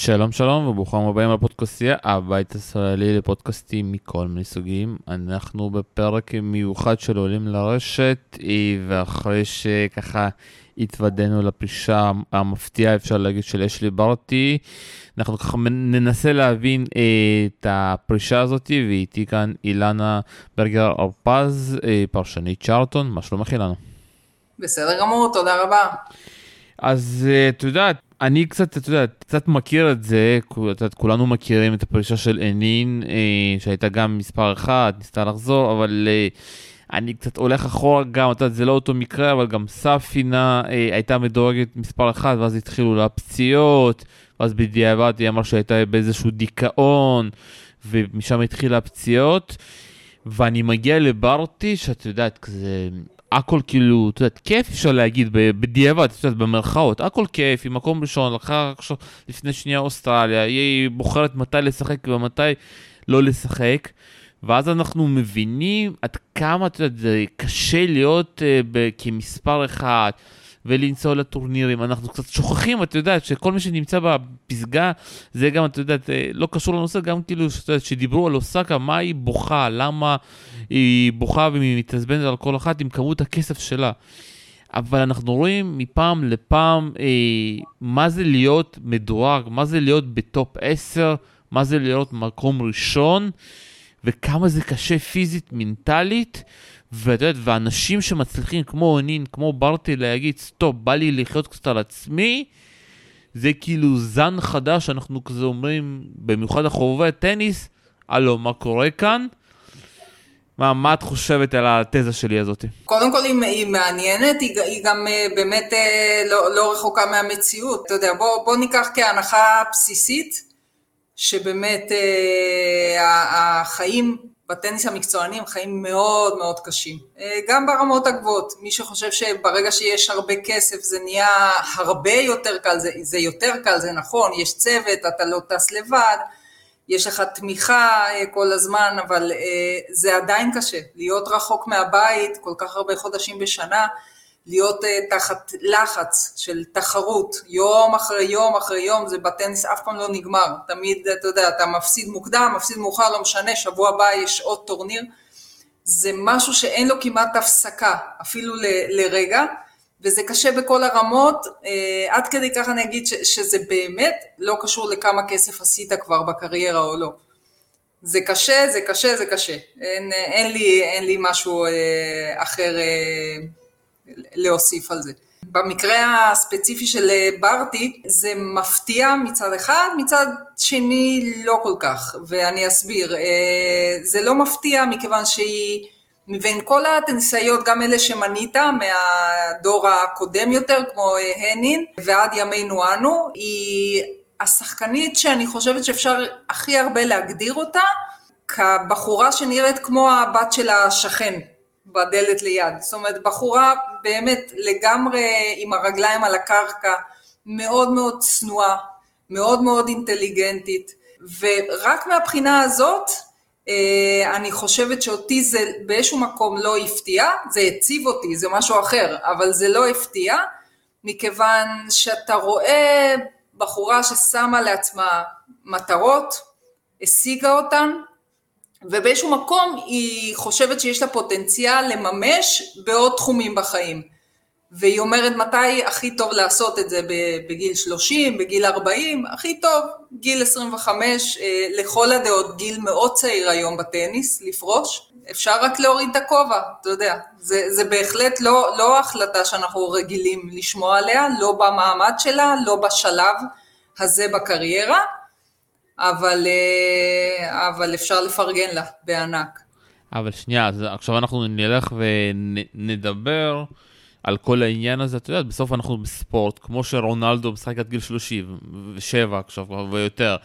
שלום שלום וברוכים הבאים לפודקאסטייה, הבית הישראלי לפודקאסטים מכל מיני סוגים. אנחנו בפרק מיוחד של עולים לרשת, ואחרי שככה התוודענו לפרישה המפתיעה, אפשר להגיד, של אשלי ברטי, אנחנו ככה ננסה להבין אה, את הפרישה הזאת, ואיתי כאן אילנה ברגר הרפז, אה, פרשנית צ'ארטון, מה שלומך אילנה? בסדר גמור, תודה רבה. אז את יודעת, אני קצת, אתה יודע, קצת מכיר את זה, את כולנו מכירים את הפרישה של אנין, אה, שהייתה גם מספר אחת, ניסתה לחזור, אבל אה, אני קצת הולך אחורה גם, אתה יודע, זה לא אותו מקרה, אבל גם ספינה אה, הייתה מדורגת מספר אחת, ואז התחילו לה פציעות, ואז בדיעבד היא אמרה שהייתה באיזשהו דיכאון, ומשם התחילה הפציעות, ואני מגיע לברטי, שאת יודעת, כזה... הכל כאילו, את יודעת, כיף אפשר להגיד בדיעבד, את יודעת, במרכאות, הכל כיף, היא מקום ראשון, לקחה עכשיו לפני שנייה אוסטרליה, היא בוחרת מתי לשחק ומתי לא לשחק, ואז אנחנו מבינים עד כמה, את יודעת, זה קשה להיות uh, כמספר אחד. ולנסוע לטורנירים. אנחנו קצת שוכחים, את יודעת, שכל מי שנמצא בפסגה, זה גם, את יודעת, אה, לא קשור לנושא, גם כאילו, שאת יודעת, שדיברו על אוסקה, מה היא בוכה, למה היא בוכה והיא מתעצבנת על כל אחת עם כמות הכסף שלה. אבל אנחנו רואים מפעם לפעם אה, מה זה להיות מדורג, מה זה להיות ב top 10, מה זה להיות מקום ראשון, וכמה זה קשה פיזית, מנטלית. ואת יודעת, ואנשים שמצליחים כמו הנין, כמו ברטי, להגיד, stop, בא לי לחיות קצת על עצמי, זה כאילו זן חדש, אנחנו כזה אומרים, במיוחד החובבי טניס, הלו, מה קורה כאן? מה, מה את חושבת על התזה שלי הזאת? קודם כל היא, היא מעניינת, היא, היא גם אה, באמת אה, לא, לא רחוקה מהמציאות. אתה יודע, בוא, בוא ניקח כהנחה בסיסית, שבאמת אה, החיים בטניס המקצוענים חיים מאוד מאוד קשים, אה, גם ברמות הגבוהות. מי שחושב שברגע שיש הרבה כסף זה נהיה הרבה יותר קל, זה, זה יותר קל, זה נכון, יש צוות, אתה לא טס לבד, יש לך תמיכה אה, כל הזמן, אבל אה, זה עדיין קשה. להיות רחוק מהבית כל כך הרבה חודשים בשנה, להיות uh, תחת לחץ של תחרות, יום אחרי יום אחרי יום, זה בטניס אף פעם לא נגמר, תמיד, אתה יודע, אתה מפסיד מוקדם, מפסיד מאוחר, לא משנה, שבוע הבא יש עוד טורניר, זה משהו שאין לו כמעט הפסקה, אפילו ל, לרגע, וזה קשה בכל הרמות, uh, עד כדי כך אני אגיד ש, שזה באמת לא קשור לכמה כסף עשית כבר בקריירה או לא. זה קשה, זה קשה, זה קשה. אין, אין, לי, אין לי משהו uh, אחר uh, להוסיף על זה. במקרה הספציפי של אה, ברטי זה מפתיע מצד אחד, מצד שני לא כל כך, ואני אסביר. אה, זה לא מפתיע מכיוון שהיא מבין כל הטניסאיות, גם אלה שמנית מהדור הקודם יותר, כמו אה, הנין, ועד ימינו אנו, היא השחקנית שאני חושבת שאפשר הכי הרבה להגדיר אותה כבחורה שנראית כמו הבת של השכן בדלת ליד. זאת אומרת, בחורה באמת לגמרי עם הרגליים על הקרקע, מאוד מאוד צנועה, מאוד מאוד אינטליגנטית, ורק מהבחינה הזאת, אה, אני חושבת שאותי זה באיזשהו מקום לא הפתיע, זה הציב אותי, זה משהו אחר, אבל זה לא הפתיע, מכיוון שאתה רואה בחורה ששמה לעצמה מטרות, השיגה אותן, ובאיזשהו מקום היא חושבת שיש לה פוטנציאל לממש בעוד תחומים בחיים. והיא אומרת מתי הכי טוב לעשות את זה בגיל 30, בגיל 40, הכי טוב, גיל 25, אה, לכל הדעות גיל מאוד צעיר היום בטניס, לפרוש. אפשר רק להוריד את הכובע, אתה יודע. זה, זה בהחלט לא, לא החלטה שאנחנו רגילים לשמוע עליה, לא במעמד שלה, לא בשלב הזה בקריירה. אבל, אה, אבל אפשר לפרגן לה בענק. אבל שנייה, אז עכשיו אנחנו נלך ונדבר על כל העניין הזה, את יודעת, בסוף אנחנו בספורט, כמו שרונלדו משחק עד גיל 37 עכשיו ויותר,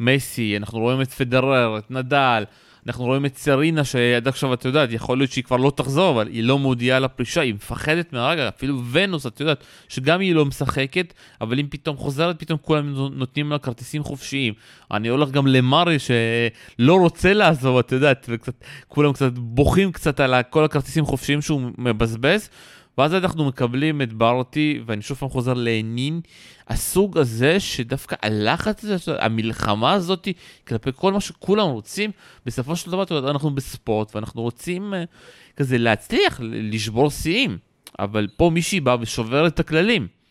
מסי, אנחנו רואים את פדרר, את נדל, אנחנו רואים את סרינה שעד עכשיו את יודעת, יכול להיות שהיא כבר לא תחזור, אבל היא לא מודיעה לפרישה, היא מפחדת מהרגע, אפילו ונוס, את יודעת, שגם היא לא משחקת, אבל אם פתאום חוזרת, פתאום כולם נותנים לה כרטיסים חופשיים. אני הולך גם למרי שלא רוצה לעזוב, את יודעת, וכולם קצת בוכים קצת על כל הכרטיסים חופשיים שהוא מבזבז. ואז אנחנו מקבלים את ברטי, ואני שוב פעם חוזר לענין, הסוג הזה שדווקא הלחץ הזה, המלחמה הזאת כלפי כל מה שכולם רוצים, בסופו של דבר אנחנו בספורט ואנחנו רוצים uh, כזה להצליח, לשבור שיאים, אבל פה מישהי באה ושובר את הכללים.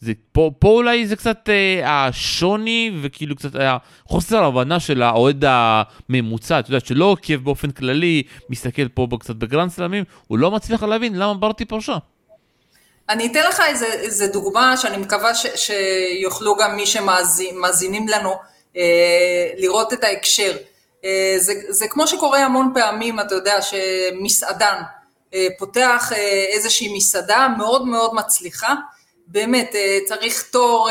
זה, פה, פה אולי זה קצת אה, השוני וכאילו קצת היה חוסר הבנה של האוהד הממוצע, אתה יודע, שלא עוקב באופן כללי, מסתכל פה קצת בגרנד סלמים, הוא לא מצליח להבין למה ברטי פרשה. אני אתן לך איזה, איזה דוגמה שאני מקווה ש, שיוכלו גם מי שמאזינים לנו אה, לראות את ההקשר. אה, זה, זה כמו שקורה המון פעמים, אתה יודע, שמסעדן אה, פותח אה, איזושהי מסעדה מאוד מאוד מצליחה, באמת אה, צריך תור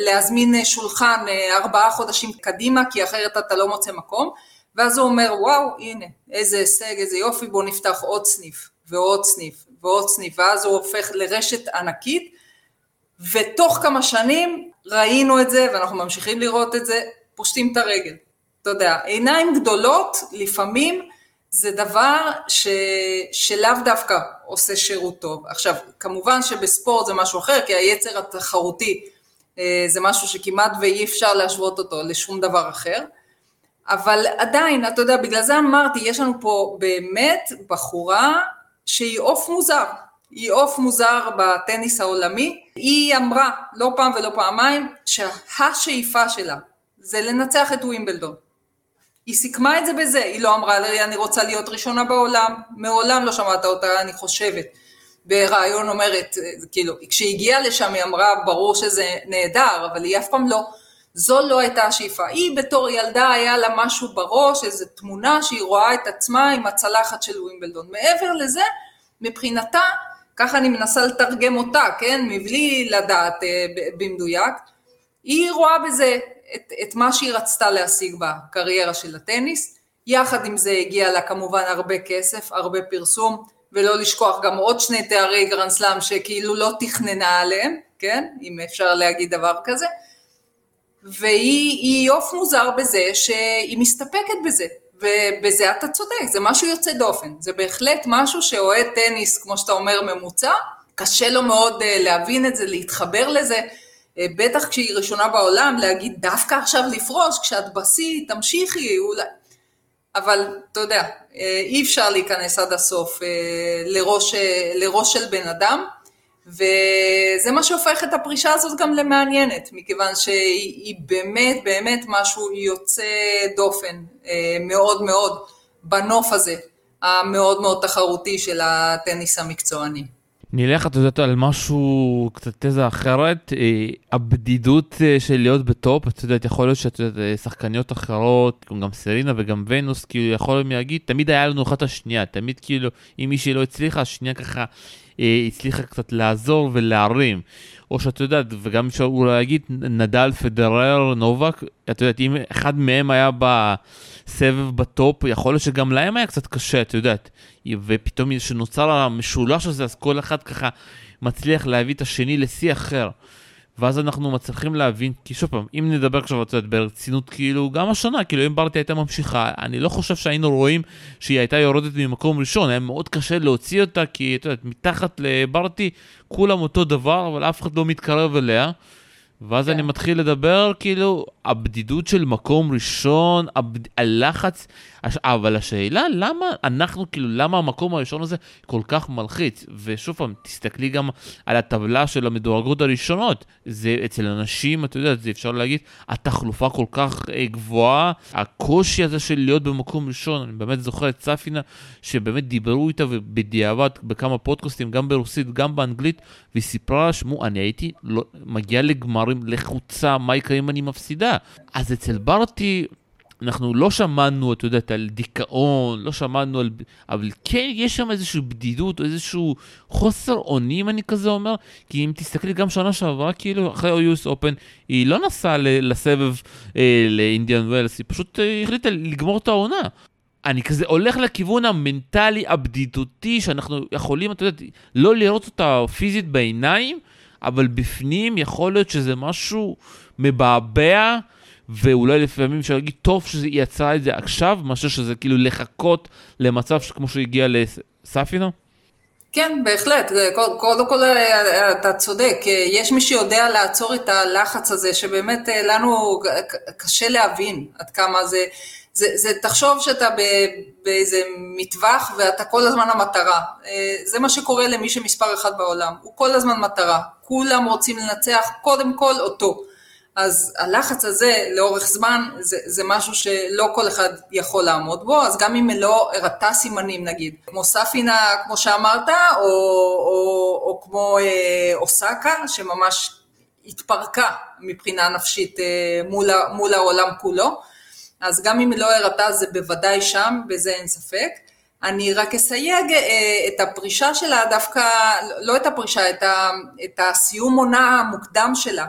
להזמין שולחן ארבעה חודשים קדימה כי אחרת אתה לא מוצא מקום. ואז הוא אומר וואו הנה איזה הישג איזה יופי בוא נפתח עוד סניף ועוד סניף ועוד סניף. ואז הוא הופך לרשת ענקית. ותוך כמה שנים ראינו את זה ואנחנו ממשיכים לראות את זה פושטים את הרגל. אתה יודע עיניים גדולות לפעמים זה דבר ש... שלאו דווקא עושה שירות טוב. עכשיו, כמובן שבספורט זה משהו אחר, כי היצר התחרותי אה, זה משהו שכמעט ואי אפשר להשוות אותו לשום דבר אחר, אבל עדיין, אתה יודע, בגלל זה אמרתי, יש לנו פה באמת בחורה שהיא עוף מוזר. היא עוף מוזר בטניס העולמי. היא אמרה לא פעם ולא פעמיים שהשאיפה שלה זה לנצח את ווימבלדון. היא סיכמה את זה בזה, היא לא אמרה לי אני רוצה להיות ראשונה בעולם, מעולם לא שמעת אותה, אני חושבת. ברעיון אומרת, כאילו, כשהיא הגיעה לשם היא אמרה, ברור שזה נהדר, אבל היא אף פעם לא, זו לא הייתה השאיפה. היא בתור ילדה היה לה משהו בראש, איזו תמונה שהיא רואה את עצמה עם הצלחת של ווימבלדון. מעבר לזה, מבחינתה, ככה אני מנסה לתרגם אותה, כן, מבלי לדעת אה, במדויק, היא רואה בזה את, את מה שהיא רצתה להשיג בקריירה של הטניס, יחד עם זה הגיע לה כמובן הרבה כסף, הרבה פרסום, ולא לשכוח גם עוד שני תארי גרנדסלאם שכאילו לא תכננה עליהם, כן, אם אפשר להגיד דבר כזה, והיא עוף מוזר בזה שהיא מסתפקת בזה, ובזה אתה צודק, זה משהו יוצא דופן, זה בהחלט משהו שאוהד טניס, כמו שאתה אומר, ממוצע, קשה לו מאוד אה, להבין את זה, להתחבר לזה, בטח כשהיא ראשונה בעולם, להגיד דווקא עכשיו לפרוש, כשאת בשיא, תמשיכי, אולי... אבל אתה יודע, אה, אי אפשר להיכנס עד הסוף אה, לראש, לראש של בן אדם, וזה מה שהופך את הפרישה הזאת גם למעניינת, מכיוון שהיא באמת באמת משהו יוצא דופן מאוד מאוד בנוף הזה, המאוד מאוד תחרותי של הטניס המקצועני. נלך, את יודעת, על משהו, קצת תזה אחרת, אה, הבדידות אה, של להיות ב top, את יודעת, יכול להיות שאת יודעת, אה, שחקניות אחרות, גם סרינה וגם ונוס, כאילו, יכול להגיד, תמיד היה לנו אחת השנייה, תמיד כאילו, אם מישהי לא הצליחה, השנייה ככה הצליחה קצת לעזור ולהרים. או שאת יודעת, וגם אפשר אולי להגיד, נדל, פדרר, נובק, את יודעת, אם אחד מהם היה בסבב ב top, יכול להיות שגם להם היה קצת קשה, את יודעת. ופתאום כשנוצר המשולש הזה, אז כל אחד ככה מצליח להביא את השני לשיא אחר. ואז אנחנו מצליחים להבין, כי שוב פעם, אם נדבר עכשיו, את יודעת, ברצינות, כאילו, גם השנה, כאילו, אם ברטי הייתה ממשיכה, אני לא חושב שהיינו רואים שהיא הייתה יורדת ממקום ראשון, היה מאוד קשה להוציא אותה, כי, את יודעת, מתחת לברטי, כולם אותו דבר, אבל אף אחד לא מתקרב אליה. ואז כן. אני מתחיל לדבר, כאילו, הבדידות של מקום ראשון, הבד... הלחץ, הש... אבל השאלה, למה אנחנו, כאילו, למה המקום הראשון הזה כל כך מלחיץ? ושוב פעם, תסתכלי גם על הטבלה של המדורגות הראשונות. זה אצל אנשים, אתה יודע, זה אפשר להגיד, התחלופה כל כך אה, גבוהה, הקושי הזה של להיות במקום ראשון, אני באמת זוכר את ספינה, שבאמת דיברו איתה ובדיעבד בכמה פודקאסטים, גם ברוסית, גם באנגלית, והיא סיפרה, שמו, אני הייתי לא, מגיע לגמרים לחוצה, מה יקרה אם אני מפסידה? אז אצל ברטי, אנחנו לא שמענו, את יודעת, על דיכאון, לא שמענו על... אבל כן, יש שם איזושהי בדידות, או איזשהו חוסר אונים, אני כזה אומר, כי אם תסתכלי גם שנה שעברה, כאילו, אחרי אויוס אופן, היא לא נסעה לסבב אה, לאינדיאן ווילס, היא פשוט אה, החליטה לגמור את העונה. אני כזה הולך לכיוון המנטלי הבדידותי, שאנחנו יכולים, את יודעת, לא לראות אותה פיזית בעיניים, אבל בפנים יכול להיות שזה משהו מבעבע, ואולי לפעמים אפשר להגיד, טוב שהיא יצרה את זה עכשיו, מאשר שזה כאילו לחכות למצב כמו שהגיע לספינה? כן, בהחלט. קודם כל אתה צודק, יש מי שיודע לעצור את הלחץ הזה, שבאמת לנו קשה להבין עד כמה זה... זה, זה תחשוב שאתה באיזה מטווח ואתה כל הזמן המטרה. זה מה שקורה למי שמספר אחד בעולם, הוא כל הזמן מטרה. כולם רוצים לנצח קודם כל אותו. אז הלחץ הזה לאורך זמן זה, זה משהו שלא כל אחד יכול לעמוד בו, אז גם אם לא הראתה סימנים נגיד, כמו ספינה כמו שאמרת, או, או, או כמו אה, אוסקה שממש התפרקה מבחינה נפשית אה, מול, מול העולם כולו, אז גם אם לא הראתה זה בוודאי שם, בזה אין ספק. אני רק אסייג אה, את הפרישה שלה דווקא, לא את הפרישה, את, ה, את הסיום עונה המוקדם שלה.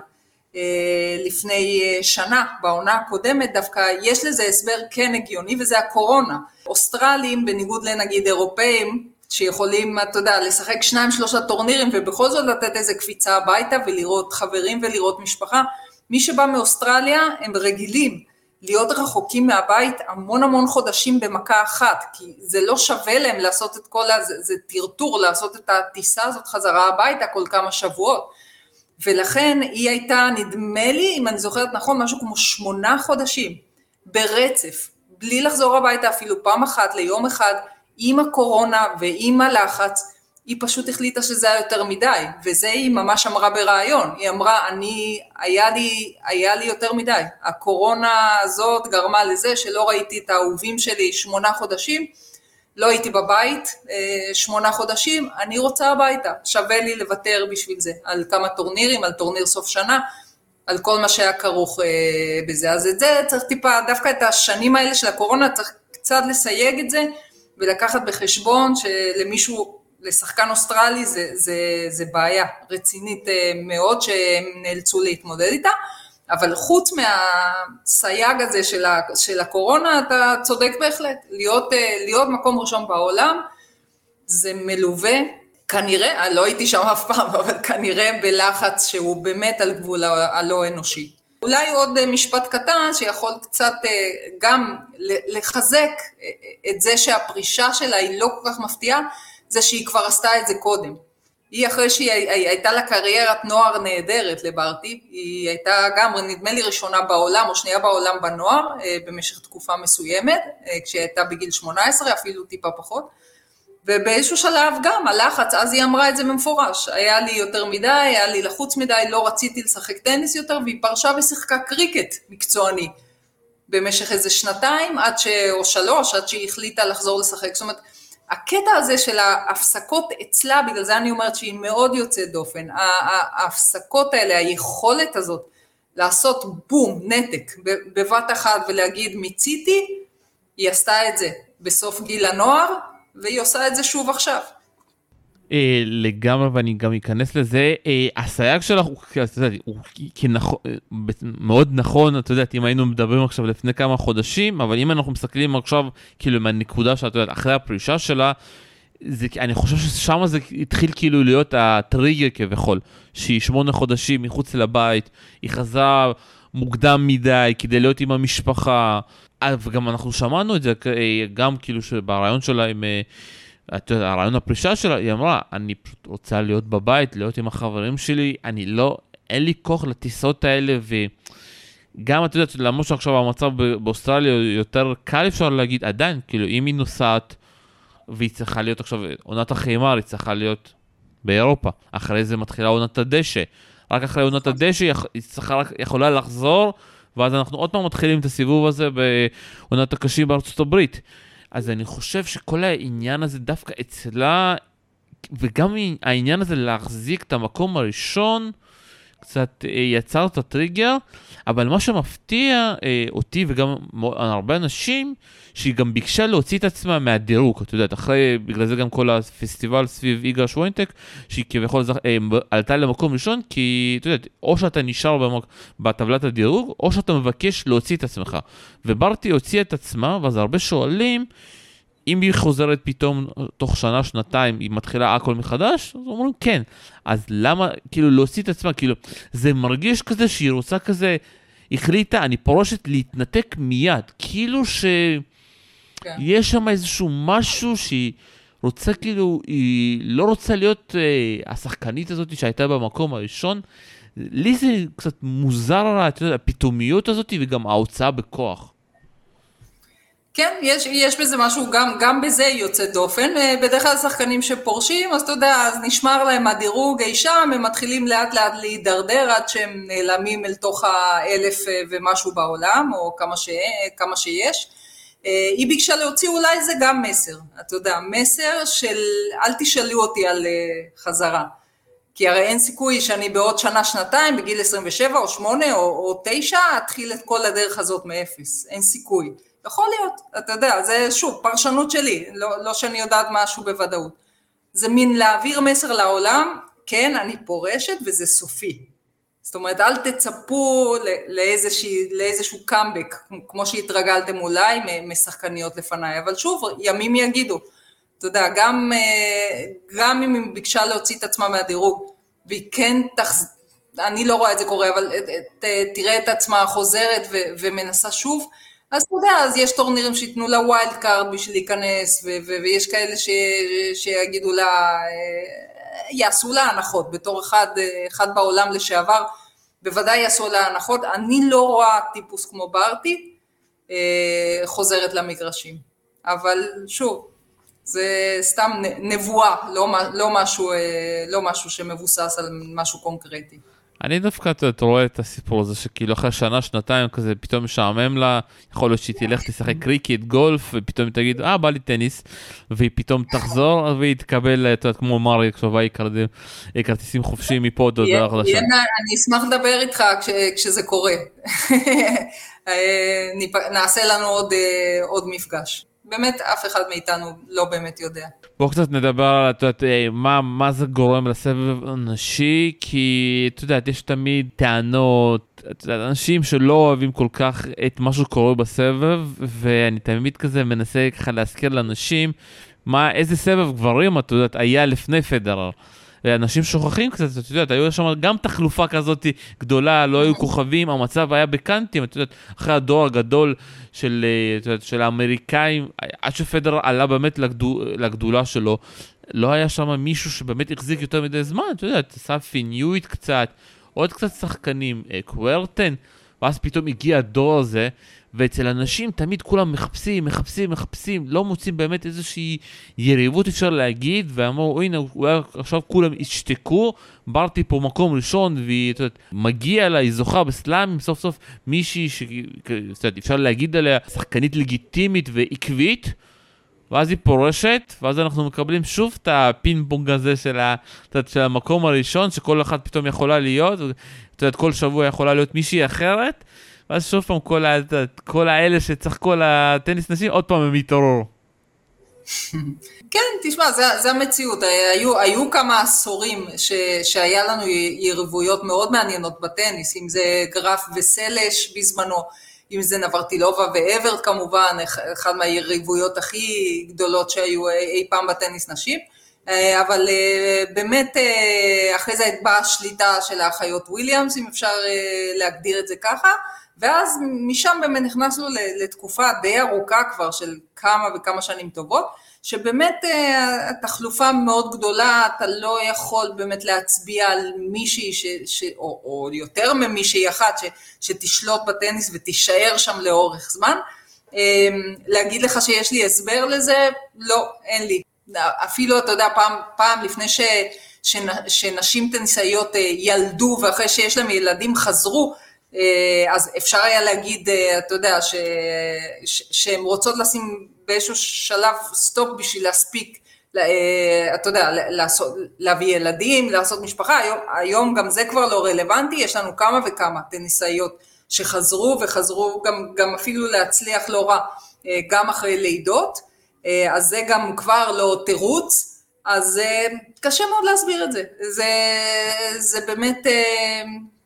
אה, לפני אה, שנה, בעונה הקודמת דווקא, יש לזה הסבר כן הגיוני וזה הקורונה. אוסטרלים, בניגוד לנגיד אירופאים, שיכולים, אתה יודע, לשחק שניים שלושה טורנירים ובכל זאת לתת איזה קפיצה הביתה ולראות חברים ולראות משפחה, מי שבא מאוסטרליה הם רגילים להיות רחוקים מהבית המון המון חודשים במכה אחת, כי זה לא שווה להם לעשות את כל. זה, זה טרטור לעשות את הטיסה הזאת חזרה הביתה כל כמה שבועות. ולכן היא הייתה, נדמה לי, אם אני זוכרת נכון, משהו כמו שמונה חודשים ברצף, בלי לחזור הביתה אפילו פעם אחת ליום אחד, עם הקורונה ועם הלחץ, היא פשוט החליטה שזה היה יותר מדי, וזה היא ממש אמרה בריאיון, היא אמרה, אני, היה לי, היה לי יותר מדי, הקורונה הזאת גרמה לזה שלא ראיתי את האהובים שלי שמונה חודשים, לא הייתי בבית אה, שמונה חודשים, אני רוצה הביתה, שווה לי לוותר בשביל זה, על כמה טורנירים, על טורניר סוף שנה, על כל מה שהיה כרוך אה, בזה. אז את זה צריך טיפה, דווקא את השנים האלה של הקורונה צריך קצת לסייג את זה, ולקחת בחשבון שלמישהו, לשחקן אוסטרלי זה, זה, זה בעיה רצינית אה, מאוד שהם נאלצו להתמודד איתה. אבל חוץ מהסייג הזה של, ה, של הקורונה, אתה צודק בהחלט. להיות, אה, להיות מקום ראשון בעולם, זה מלווה, כנראה, לא הייתי שם אף פעם, אבל כנראה בלחץ שהוא באמת על גבול הלא אנושי. אולי עוד אה, משפט קטן שיכול קצת אה, גם לחזק את זה שהפרישה שלה היא לא כל כך מפתיעה, זה שהיא כבר עשתה את זה קודם. היא אחרי שהיא הייתה לה קריירת נוער נהדרת לברטי, היא הייתה גם נדמה לי ראשונה בעולם או שנייה בעולם בנוער אה, במשך תקופה מסוימת, אה, כשהיא הייתה בגיל 18 אפילו טיפה פחות, ובאיזשהו שלב גם הלחץ, אז היא אמרה את זה במפורש, היה לי יותר מדי, היה לי לחוץ מדי, לא רציתי לשחק טניס יותר, והיא פרשה ושיחקה קריקט מקצועני במשך איזה שנתיים עד ש... או שלוש, עד שהיא החליטה לחזור לשחק, זאת אומרת הקטע הזה של ההפסקות אצלה, בגלל זה אני אומרת שהיא מאוד יוצאת דופן, ההפסקות האלה, היכולת הזאת לעשות בום, נתק, בבת אחת ולהגיד מיציתי, היא עשתה את זה בסוף גיל הנוער, והיא עושה את זה שוב עכשיו. אה, לגמרי ואני גם אכנס לזה אה, הסייג שלך הוא, הוא כנכון, אה, מאוד נכון את יודעת אם היינו מדברים עכשיו לפני כמה חודשים אבל אם אנחנו מסתכלים עכשיו כאילו מהנקודה שאת יודעת אחרי הפרישה שלה. זה, אני חושב ששם זה התחיל כאילו להיות הטריגר כביכול, שהיא שמונה חודשים מחוץ לבית, היא חזרה מוקדם מדי כדי להיות עם המשפחה, וגם אנחנו שמענו את זה גם כאילו ברעיון שלה עם את יודעת, הרעיון הפרישה שלה, היא אמרה, אני פשוט רוצה להיות בבית, להיות עם החברים שלי, אני לא, אין לי כוח לטיסות האלה, וגם, את יודעת, למרות שעכשיו המצב באוסטרליה יותר קל, אפשר להגיד, עדיין, כאילו, אם היא נוסעת, והיא צריכה להיות עכשיו, עונת החימר, היא צריכה להיות באירופה, אחרי זה מתחילה עונת הדשא, רק אחרי עונת הדשא היא צריכה, רק, יכולה לחזור, ואז אנחנו עוד פעם מתחילים את הסיבוב הזה בעונת הקשים בארצות הברית. אז אני חושב שכל העניין הזה דווקא אצלה, וגם העניין הזה להחזיק את המקום הראשון, קצת אה, יצר את הטריגר, אבל מה שמפתיע אה, אותי וגם הרבה אנשים, שהיא גם ביקשה להוציא את עצמה מהדירוג, את יודעת, אחרי, בגלל זה גם כל הפסטיבל סביב איגר שווינטק, שהיא כביכול אה, עלתה למקום ראשון, כי את יודעת, או שאתה נשאר במק... בטבלת הדירוג, או שאתה מבקש להוציא את עצמך. וברטי הוציאה את עצמה, ואז הרבה שואלים, אם היא חוזרת פתאום תוך שנה, שנתיים, היא מתחילה הכל מחדש, אז אומרים כן. אז למה, כאילו, להוציא את עצמה, כאילו, זה מרגיש כזה שהיא רוצה כזה, החליטה, אני פורשת להתנתק מיד, כאילו שיש כן. שם איזשהו משהו שהיא רוצה כאילו, היא לא רוצה להיות אה, השחקנית הזאת שהייתה במקום הראשון. לי זה קצת מוזר, אתה יודע, הפתאומיות הזאת וגם ההוצאה בכוח. כן, יש, יש בזה משהו, גם, גם בזה יוצא דופן. אה, בדרך כלל שחקנים שפורשים, אז אתה יודע, אז נשמר להם הדירוג אי שם, הם מתחילים לאט לאט להידרדר עד שהם נעלמים אל תוך האלף אה, ומשהו בעולם, או כמה, ש, כמה שיש. אה, היא ביקשה להוציא אולי זה גם מסר, אתה יודע, מסר של אל תשאלו אותי על חזרה. כי הרי אין סיכוי שאני בעוד שנה, שנתיים, בגיל 27 או 8 או, או 9, אתחיל את כל הדרך הזאת מאפס. אין סיכוי. יכול להיות, אתה יודע, זה שוב, פרשנות שלי, לא, לא שאני יודעת משהו בוודאות. זה מין להעביר מסר לעולם, כן, אני פורשת וזה סופי. זאת אומרת, אל תצפו לאיזשה, לאיזשהו קאמבק, כמו שהתרגלתם אולי משחקניות לפניי, אבל שוב, ימים יגידו. אתה יודע, גם, אה, גם אם היא ביקשה להוציא את עצמה מהדירוג, והיא כן תחז... אני לא רואה את זה קורה, אבל אה, תראה את עצמה חוזרת ו, ומנסה שוב, אז אתה יודע, אז יש טורנירים שייתנו לה wild card בשביל להיכנס, ויש כאלה ש- שיגידו לה, אה, יעשו לה הנחות, בתור אחד, אחד בעולם לשעבר, בוודאי יעשו לה הנחות. אני לא רואה טיפוס כמו ברטי חוזרת למגרשים. אבל שוב, זה סתם נבואה, לא, לא, משהו, אה, לא משהו שמבוסס על משהו קונקרטי. אני דווקא אתה רואה את הסיפור הזה שכאילו אחרי שנה שנתיים כזה פתאום משעמם לה יכול להיות שהיא תלך תשחק קריקט גולף ופתאום היא תגיד אה בא לי טניס והיא פתאום תחזור והיא תקבל את יודעת כמו מרי כשהיא כרטיסים חופשיים מפה עוד הודעה חדשה. אני אשמח לדבר איתך כשזה קורה. אה, נעשה לנו עוד, אה, עוד מפגש. באמת אף אחד מאיתנו לא באמת יודע. בואו קצת נדבר על, את יודעת, אה, מה, מה זה גורם לסבב הנשי, כי את יודעת, יש תמיד טענות, את יודעת, אנשים שלא אוהבים כל כך את מה שקורה בסבב, ואני תמיד כזה מנסה ככה להזכיר לאנשים, מה, איזה סבב גברים, את יודעת, היה לפני פדרר. אנשים שוכחים קצת, את יודעת, היו שם גם תחלופה כזאת גדולה, לא היו כוכבים, המצב היה בקאנטים, את יודעת, אחרי הדור הגדול של, אה, יודעת, של האמריקאים, עד שפדר עלה באמת לגדול, לגדולה שלו, לא היה שם מישהו שבאמת החזיק יותר מדי זמן, את יודעת, סאפי ניואיט קצת, עוד קצת שחקנים, אה, קוורטן, ואז פתאום הגיע הדור הזה, ואצל אנשים תמיד כולם מחפשים, מחפשים, מחפשים, לא מוצאים באמת איזושהי יריבות אפשר להגיד, ואמרו, הנה, עכשיו כולם ישתקו, ברתי פה מקום ראשון, והיא, מגיע לה, היא זוכה ב slam, סוף סוף מישהי שאפשר להגיד עליה שחקנית לגיטימית ועקבית. ואז היא פורשת, ואז אנחנו מקבלים שוב את הפינג פונג הזה של, ה, של המקום הראשון, שכל אחת פתאום יכולה להיות, את יודעת, כל שבוע יכולה להיות מישהי אחרת, ואז שוב פעם כל, ה, כל האלה שצחקו על הטניס נשים, עוד פעם הם יתעוררו. כן, תשמע, זה, זה המציאות. היו, היו כמה עשורים ש, שהיה לנו יריבויות מאוד מעניינות בטניס, אם זה גרף וסלש בזמנו, אם זה נברטילובה ואברט כמובן, אחת מהיריבויות הכי גדולות שהיו אי פעם בטניס נשים. אה, אבל אה, באמת אה, אחרי זה באה השליטה של האחיות וויליאמס, אם אפשר להגדיר את זה ככה, ואז משם באמת נכנסנו לתקופה די ארוכה כבר של כמה וכמה שנים טובות, שבאמת אה, התחלופה מאוד גדולה, אתה לא יכול באמת להצביע על מישהי, ש, ש, או, או יותר ממישהי אחת, ש, שתשלוט בטניס ותישאר שם לאורך זמן. אמ, להגיד לך שיש לי הסבר לזה? לא, אין לי. אפילו, אתה יודע, פעם, פעם לפני ש, שנשים טניסאיות אה, ילדו ואחרי שיש להם ילדים חזרו, אה, אז אפשר היה להגיד, אה, אתה יודע, שהן רוצות לשים באיזשהו שלב סטופ בשביל להספיק, אה, אתה יודע, לעשות, להביא ילדים, לעשות משפחה, היום, היום גם זה כבר לא רלוונטי, יש לנו כמה וכמה טניסאיות שחזרו וחזרו גם, גם אפילו להצליח לא רע, גם אחרי לידות, אז זה גם כבר לא תירוץ, אז קשה מאוד להסביר את זה, זה, זה באמת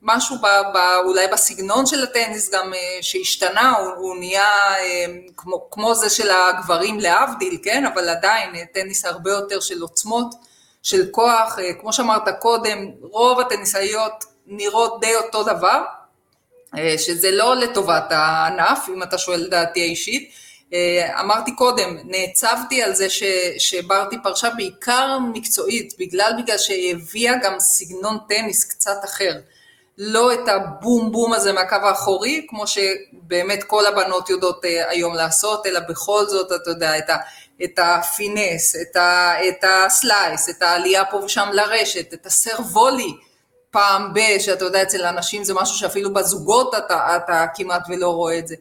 משהו ב, ב, אולי בסגנון של הטניס גם אה, שהשתנה, הוא, הוא נהיה אה, כמו, כמו זה של הגברים להבדיל, כן? אבל עדיין אה, טניס הרבה יותר של עוצמות, של כוח, כמו שאמרת קודם, רוב הטניסאיות נראות די אותו דבר, שזה לא לטובת הענף, אם אתה שואל דעתי האישית, אה, אמרתי קודם, נעצבתי על זה ש, שברתי פרשה בעיקר מקצועית, בגלל בגלל שהיא הביאה גם סגנון טניס קצת אחר. לא את הבום בום הזה מהקו האחורי, כמו שבאמת כל הבנות יודעות אה, היום לעשות, אלא בכל זאת, אתה יודע, את, ה, את הפינס, את, ה, את הסלייס, את העלייה פה ושם לרשת, את הסרבולי פעם ב, שאתה יודע, אצל אנשים זה משהו שאפילו בזוגות אתה, אתה כמעט ולא רואה את זה.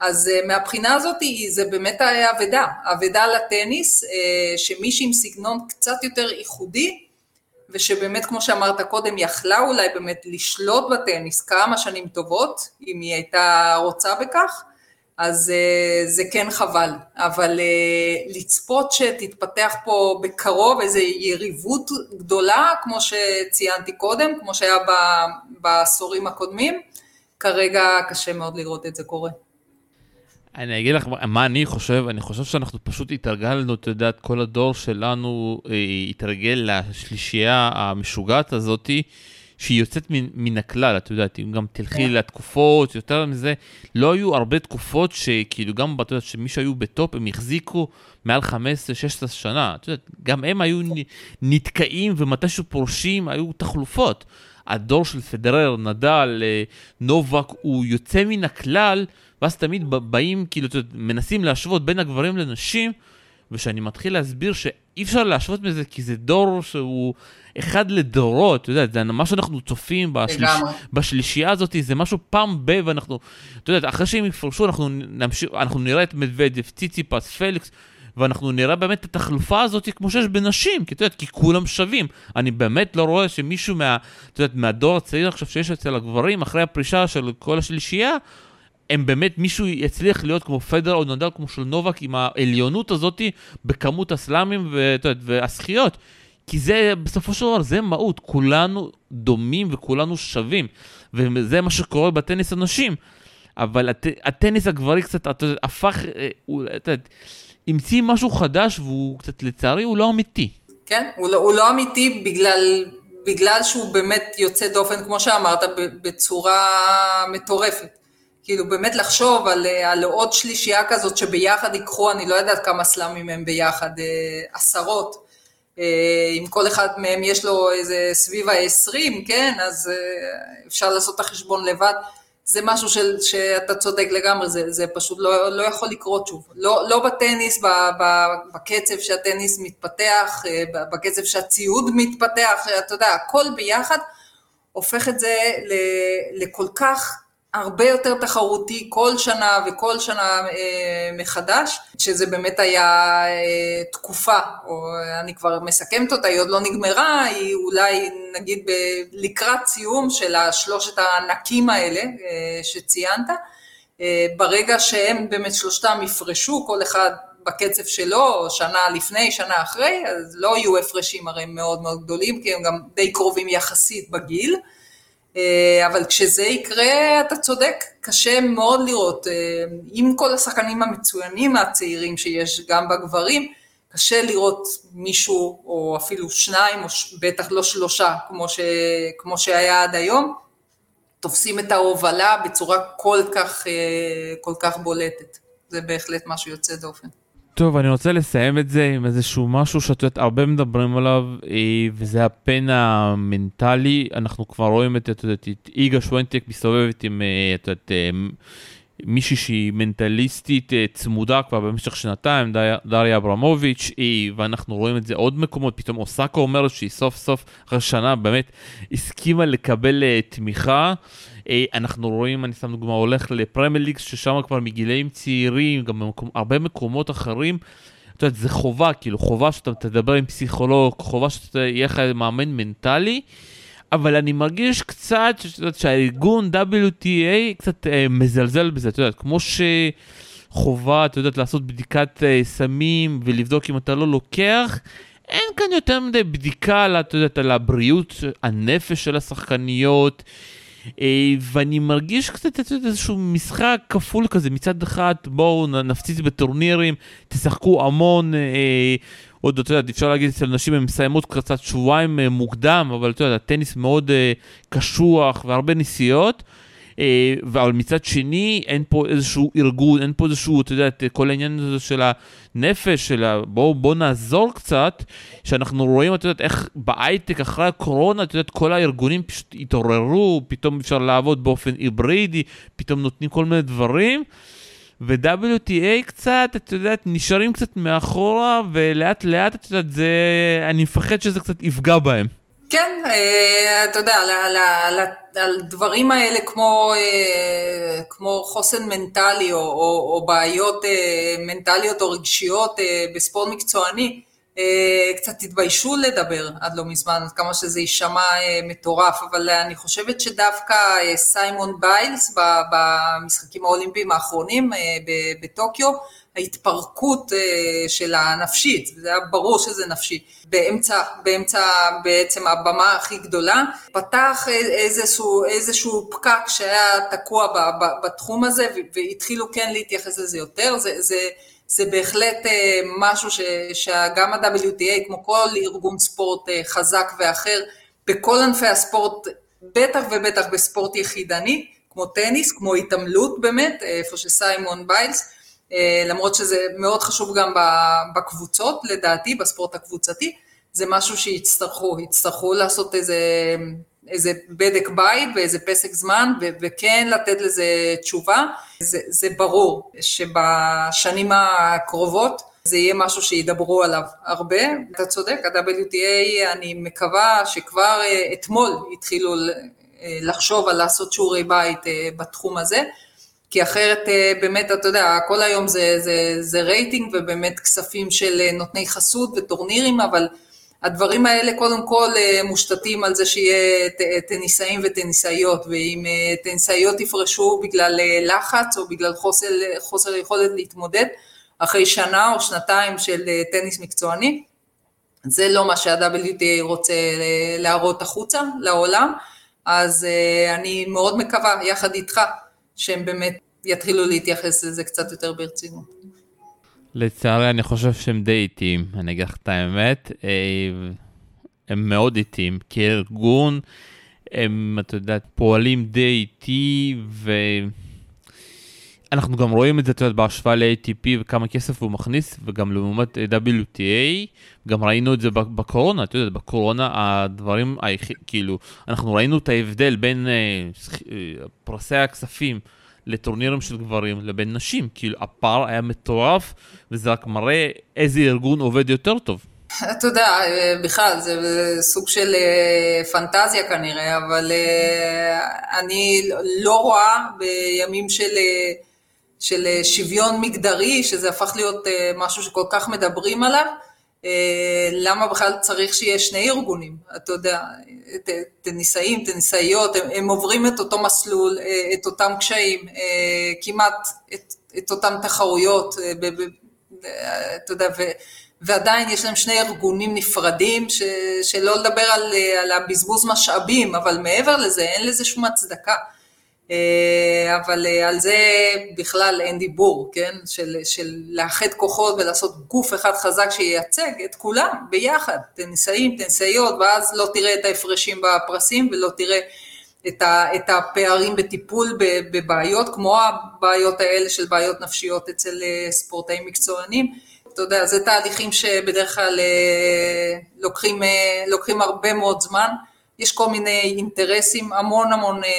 אז uh, מהבחינה הזאת זה באמת אבדה, אבדה לטניס, שמישהי עם סגנון קצת יותר ייחודי, ושבאמת כמו שאמרת קודם, יכלה אולי באמת לשלוט בטניס כמה שנים טובות, אם היא הייתה רוצה בכך, אז uh, זה כן חבל, אבל uh, לצפות שתתפתח פה בקרוב איזו יריבות גדולה, כמו שציינתי קודם, כמו שהיה בעשורים הקודמים, כרגע קשה מאוד לראות את זה קורה. אני אגיד לך מה אני חושב, אני חושב שאנחנו פשוט התרגלנו, אתה יודע, כל הדור שלנו אה, התרגל לשלישייה המשוגעת הזאתי, שהיא יוצאת מן, מן הכלל, את יודעת, אם גם תלכי yeah. לתקופות, יותר מזה, לא היו הרבה תקופות שכאילו גם, את יודעת, שמי שהיו בטופ, הם החזיקו מעל 15-16 שנה, את יודעת, גם הם היו נתקעים ומתישהו פורשים, היו תחלופות. הדור של פדרר, נדל, אה, נובק, הוא יוצא מן הכלל. ואז תמיד באים, כאילו, מנסים להשוות בין הגברים לנשים, ושאני מתחיל להסביר שאי אפשר להשוות מזה, כי זה דור שהוא אחד לדורות, אתה יודע, זה מה שאנחנו צופים בשליש... בשלישייה הזאת, זה משהו פעם ב... ואנחנו, אתה יודע, אחרי שהם יפרשו, אנחנו נמשיך, אנחנו נראה את מדוודף, ציציפס, פליקס, ואנחנו נראה באמת את התחלופה הזאת כמו שיש בנשים, כי אתה יודע, כי כולם שווים. אני באמת לא רואה שמישהו מה, אתה יודע, מהדור הצעיר עכשיו שיש אצל הגברים, אחרי הפרישה של כל השלישייה, הם באמת, מישהו יצליח להיות כמו פדר או נדל כמו של נובק עם העליונות הזאתי בכמות הסלאמים והזכיות. כי זה, בסופו של דבר, זה מהות, כולנו דומים וכולנו שווים. וזה מה שקורה בטניס הנשים. אבל הט, הטניס הגברי קצת, אתה יודע, הפך, אה, אתה יודע, המציא משהו חדש והוא קצת, לצערי, הוא לא אמיתי. כן, הוא לא, הוא לא אמיתי בגלל, בגלל שהוא באמת יוצא דופן, כמו שאמרת, בצורה מטורפת. כאילו באמת לחשוב על, אה, על עוד שלישייה כזאת שביחד ייקחו, אני לא יודעת כמה סלאמים הם ביחד, אה, עשרות. אה, אם כל אחד מהם יש לו איזה סביב ה-20, כן, אז אפשר לעשות את החשבון לבד. זה משהו של, שאתה צודק לגמרי, זה, זה פשוט לא, לא יכול לקרות שוב. לא, לא בטניס, ב, ב, בקצב שהטניס מתפתח, בקצב שהציוד מתפתח, אתה יודע, הכל ביחד הופך את זה לכל כך הרבה יותר תחרותי כל שנה וכל שנה אה, מחדש, שזה באמת היה אה, תקופה, או אני כבר מסכמת אותה, היא עוד לא נגמרה, היא אולי נגיד ב, לקראת סיום של השלושת הענקים האלה אה, שציינת, אה, ברגע שהם באמת שלושתם יפרשו, כל אחד בקצב שלו, שנה לפני, שנה אחרי, אז לא יהיו הפרשים הרי מאוד מאוד גדולים, כי הם גם די קרובים יחסית בגיל. אה, אבל כשזה יקרה, אתה צודק, קשה מאוד לראות. אה, עם כל השחקנים המצוינים הצעירים שיש גם בגברים, קשה לראות מישהו, או אפילו שניים, או בטח לא שלושה, כמו, ש, כמו שהיה עד היום, תופסים את ההובלה בצורה כל כך, אה, כל כך בולטת. זה בהחלט משהו יוצא דופן. טוב, אני רוצה לסיים את זה עם איזשהו משהו שאת יודעת, הרבה מדברים עליו, אה, וזה הפן המנטלי. אנחנו כבר רואים את, את יודעת, את איגה שוונטק מסתובבת עם, אה, את יודעת, אה, מישהי שהיא מנטליסטית צמודה כבר במשך שנתיים, דריה אברמוביץ', ואנחנו רואים את זה עוד מקומות, פתאום אוסקה אומרת שהיא סוף סוף, אחרי שנה, באמת הסכימה לקבל תמיכה. אנחנו רואים, אני שם דוגמה, הולך לפרמייר ליג, ששם כבר מגילאים צעירים, גם במקום, הרבה מקומות אחרים. את יודעת, זה חובה, כאילו, חובה שאתה תדבר עם פסיכולוג, חובה שיהיה לך מאמן מנטלי, אבל אני מרגיש קצת שאת שהארגון WTA קצת אה, מזלזל בזה, את יודעת, כמו שחובה, את יודעת, לעשות בדיקת אה, סמים ולבדוק אם אתה לא לוקח, אין כאן יותר מדי בדיקה, את יודעת, על הבריאות, הנפש של השחקניות. אה, ואני מרגיש קצת איזשהו משחק כפול כזה, מצד אחד בואו נפציץ בטורנירים, תשחקו המון, אה, עוד, אתה יודע, אפשר להגיד אצל נשים הן מסיימות קצת שבועיים אה, מוקדם, אבל אתה יודע, הטניס מאוד קשוח והרבה נסיעות. אבל מצד שני, אין פה איזשהו ארגון, אין פה איזשהו, אתה יודע, כל העניין הזה של הנפש, של בואו בוא נעזור קצת, שאנחנו רואים, אתה יודע, איך בהייטק אחרי הקורונה, אתה יודע, כל הארגונים פשוט התעוררו, פתאום אפשר לעבוד באופן היברידי, פתאום נותנים כל מיני דברים. ו-WTA קצת, את יודעת, נשארים קצת מאחורה, ולאט לאט, את יודעת, זה... אני מפחד שזה קצת יפגע בהם. אה, אתה יודע, על דברים האלה כמו, אה, כמו חוסן מנטלי או, או, או בעיות אה, מנטליות או רגשיות בספורט מקצועני, קצת התביישו לדבר עד לא מזמן, עד כמה שזה יישמע מטורף, אבל אני חושבת שדווקא סיימון ביילס במשחקים האולימפיים האחרונים בטוקיו, ההתפרקות אה, של הנפשית, זה היה ברור שזה נפשי, באמצע, באמצע בעצם הבמה הכי גדולה, פתח איזשהו, איזשהו פקק שהיה תקוע בתחום הזה והתחילו כן להתייחס לזה יותר, זה, זה, זה בהחלט אה, משהו ש, שגם ה-WTA כמו כל ארגון ספורט אה, חזק ואחר, בכל ענפי הספורט, בטח ובטח בספורט יחידני, כמו טניס, כמו התעמלות באמת, איפה שסיימון ביילס, אה, למרות שזה מאוד חשוב גם בקבוצות, לדעתי, בספורט הקבוצתי, זה משהו שיצטרכו, יצטרכו לעשות איזה, איזה בדק בית ואיזה פסק זמן, ו- וכן לתת לזה תשובה. זה, זה ברור שבשנים הקרובות זה יהיה משהו שידברו עליו הרבה. אתה צודק, ה-WTA, אני מקווה שכבר אה, אתמול התחילו אה, לחשוב על לעשות שיעורי בית בתחום הזה. כי אחרת אה, באמת, אתה יודע, כל היום זה, זה, זה רייטינג ובאמת כספים של אה, נותני חסות וטורנירים, אבל הדברים האלה קודם כל אה, מושתתים על זה שיהיה טניסאים וטניסאיות, ואם טניסאיות יפרשו בגלל לחץ או בגלל חוסר, חוסר יכולת להתמודד, אחרי שנה או שנתיים של טניס מקצועני, זה לא מה שה-WTA רוצה להראות החוצה לעולם, אז אני מאוד מקווה, יחד איתך, שהם באמת יתחילו להתייחס לזה קצת יותר ברצינות. לצערי אני חושב שהם די איטיים, אני אגיד לך את האמת. אה, הם מאוד איטיים, כארגון הם, את יודעת, פועלים די איטי, ואנחנו גם רואים את זה, את יודעת, בהשוואה ל-ATP וכמה כסף הוא מכניס, וגם לעומת WTA, גם ראינו את זה בקורונה, את יודעת, בקורונה הדברים, כאילו, אנחנו ראינו את ההבדל בין uh, פרסי הכספים. לטורנירים של גברים לבין נשים, כאילו הפער היה מטורף, וזה רק מראה איזה ארגון עובד יותר טוב. אתה יודע, בכלל, זה סוג של אה, פנטזיה כנראה, אבל אה, אני לא רואה בימים של, אה, של שוויון מגדרי, שזה הפך להיות משהו שכל כך מדברים עליו, אה, למה בכלל צריך שיהיה שני ארגונים? אתה יודע, טניסאים, טניסאיות, הם, הם עוברים את אותו מסלול, אה, את אותם קשיים, אה, כמעט את, את אותן תחרויות, אתה יודע, ו, ועדיין יש להם שני ארגונים נפרדים, ש, שלא לדבר על, על הבזבוז משאבים, אבל מעבר לזה, אין לזה שום הצדקה. אה, אבל אה, על זה בכלל אין דיבור, כן? של, של לאחד כוחות ולעשות גוף אחד חזק שייצג את כולם ביחד, טניסאים, טניסאיות, ואז לא תראה את ההפרשים בפרסים ולא תראה את, ה, את הפערים בטיפול בבעיות, כמו הבעיות האלה של בעיות נפשיות אצל אה, ספורטאים מקצוענים. אתה יודע, זה תהליכים שבדרך כלל לוקחים, לוקחים הרבה מאוד זמן. יש כל מיני אינטרסים, המון המון אה,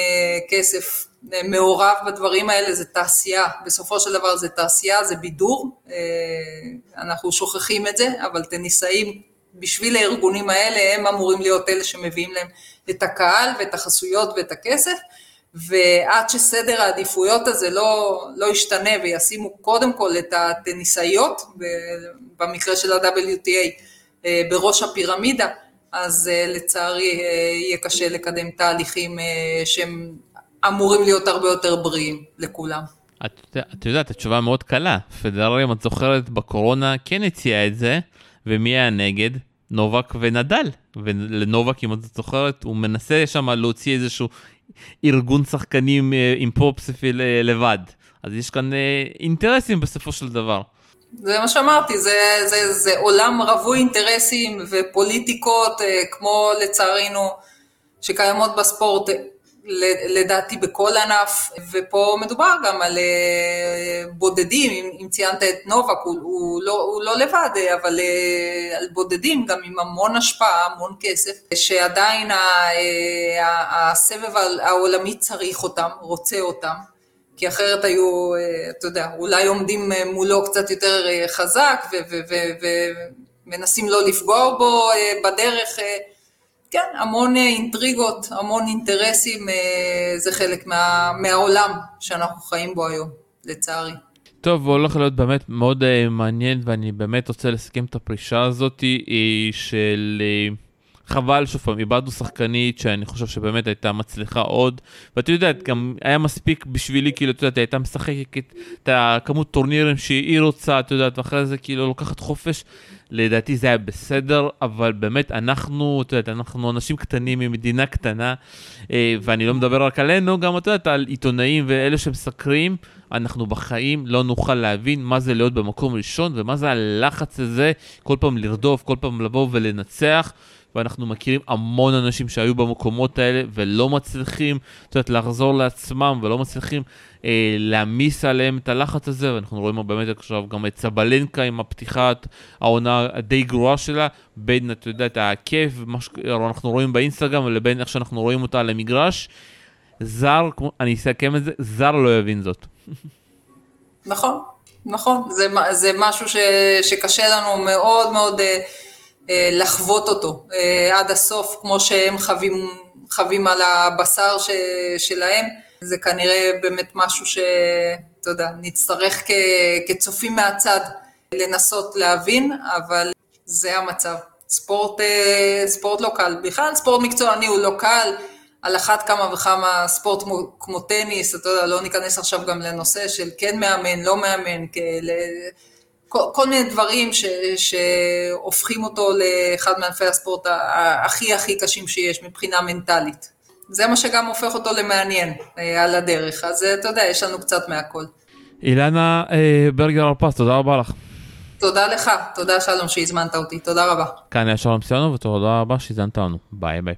כסף אה, מעורב בדברים האלה, זה תעשייה, בסופו של דבר זה תעשייה, זה בידור, אה, אנחנו שוכחים את זה, אבל טניסאים בשביל הארגונים האלה הם אמורים להיות אלה שמביאים להם את הקהל ואת החסויות ואת הכסף, ועד שסדר העדיפויות הזה לא, לא ישתנה וישימו קודם כל את הטניסאיות, במקרה של ה-WTA, בראש הפירמידה, אז uh, לצערי uh, יהיה קשה לקדם תהליכים uh, שהם אמורים להיות הרבה יותר בריאים לכולם. את, את יודעת, התשובה מאוד קלה. פדרר, אם את זוכרת, בקורונה כן הציע את זה, ומי היה נגד? נובק ונדל. ולנובק, אם את זוכרת, הוא מנסה שם להוציא איזשהו ארגון שחקנים עם פופסיפיל לבד. אז יש כאן אינטרסים בסופו של דבר. זה מה שאמרתי, זה, זה, זה עולם רווי אינטרסים ופוליטיקות, אה, כמו לצערנו שקיימות בספורט, לדעתי בכל ענף, ופה מדובר גם על אה, בודדים, אם, אם ציינת את נובק, הוא, הוא, לא, הוא לא לבד, אבל אה, על בודדים גם עם המון השפעה, המון כסף, שעדיין אה, הסבב העולמי צריך אותם, רוצה אותם. כי אחרת היו, אתה יודע, אולי עומדים מולו קצת יותר חזק ומנסים לא לפגוע בו בדרך כן, המון אה, אינטריגות, המון אינטרסים, אה, זה חלק מה, מהעולם שאנחנו חיים בו היום, לצערי. טוב, הולך להיות באמת מאוד מעניין, ואני באמת רוצה לסכם את הפרישה הזאת של... חבל, שוב פעם, איבדנו שחקנית שאני חושב שבאמת הייתה מצליחה עוד, ואת יודעת, גם היה מספיק בשבילי, כאילו, את יודעת, היא הייתה משחקת את הכמות טורנירים שהיא רוצה, את יודעת, ואחרי זה כאילו לוקחת חופש. לדעתי זה היה בסדר, אבל באמת אנחנו, את יודעת, אנחנו אנשים קטנים ממדינה קטנה, אה, ואני לא מדבר רק עלינו, גם את יודעת, על עיתונאים ואלה שמסקרים, אנחנו בחיים לא נוכל להבין מה זה להיות במקום ראשון, ומה זה הלחץ הזה, כל פעם לרדוף, כל פעם לבוא ולנצח. ואנחנו מכירים המון אנשים שהיו במקומות האלה ולא מצליחים, את יודעת, לחזור לעצמם ולא מצליחים אה, להעמיס עליהם את הלחץ הזה, ואנחנו רואים באמת עכשיו גם את סבלנקה עם הפתיחת העונה הדי גרועה שלה, בין, אתה יודע, את הכיף, מה שאנחנו רואים באינסטגרם, לבין איך שאנחנו רואים אותה על המגרש. זר, אני אסכם את זה, זר לא יבין זאת. נכון, נכון, זה, זה משהו ש, שקשה לנו מאוד מאוד... אה, לחוות אותו אה, עד הסוף, כמו שהם חווים, חווים על הבשר ש, שלהם. זה כנראה באמת משהו שאתה יודע, נצטרך כ, כצופים מהצד לנסות להבין, אבל זה המצב. ספורט, אה, ספורט לא קל. בכלל ספורט מקצועני הוא לא קל, על אחת כמה וכמה ספורט כמו טניס, אתה יודע, לא ניכנס עכשיו גם לנושא של כן מאמן, לא מאמן, כאלה. כל, כל מיני דברים ש, שהופכים אותו לאחד מענפי הספורט הכי הכי קשים שיש מבחינה מנטלית. זה מה שגם הופך אותו למעניין אה, על הדרך, אז אה, אתה יודע, יש לנו קצת מהכל. אילנה אה, ברגר הרפס, תודה רבה לך. תודה לך, תודה שלום שהזמנת אותי, תודה רבה. כאן היה שלום סיונו ותודה רבה שהזמנת לנו, ביי ביי.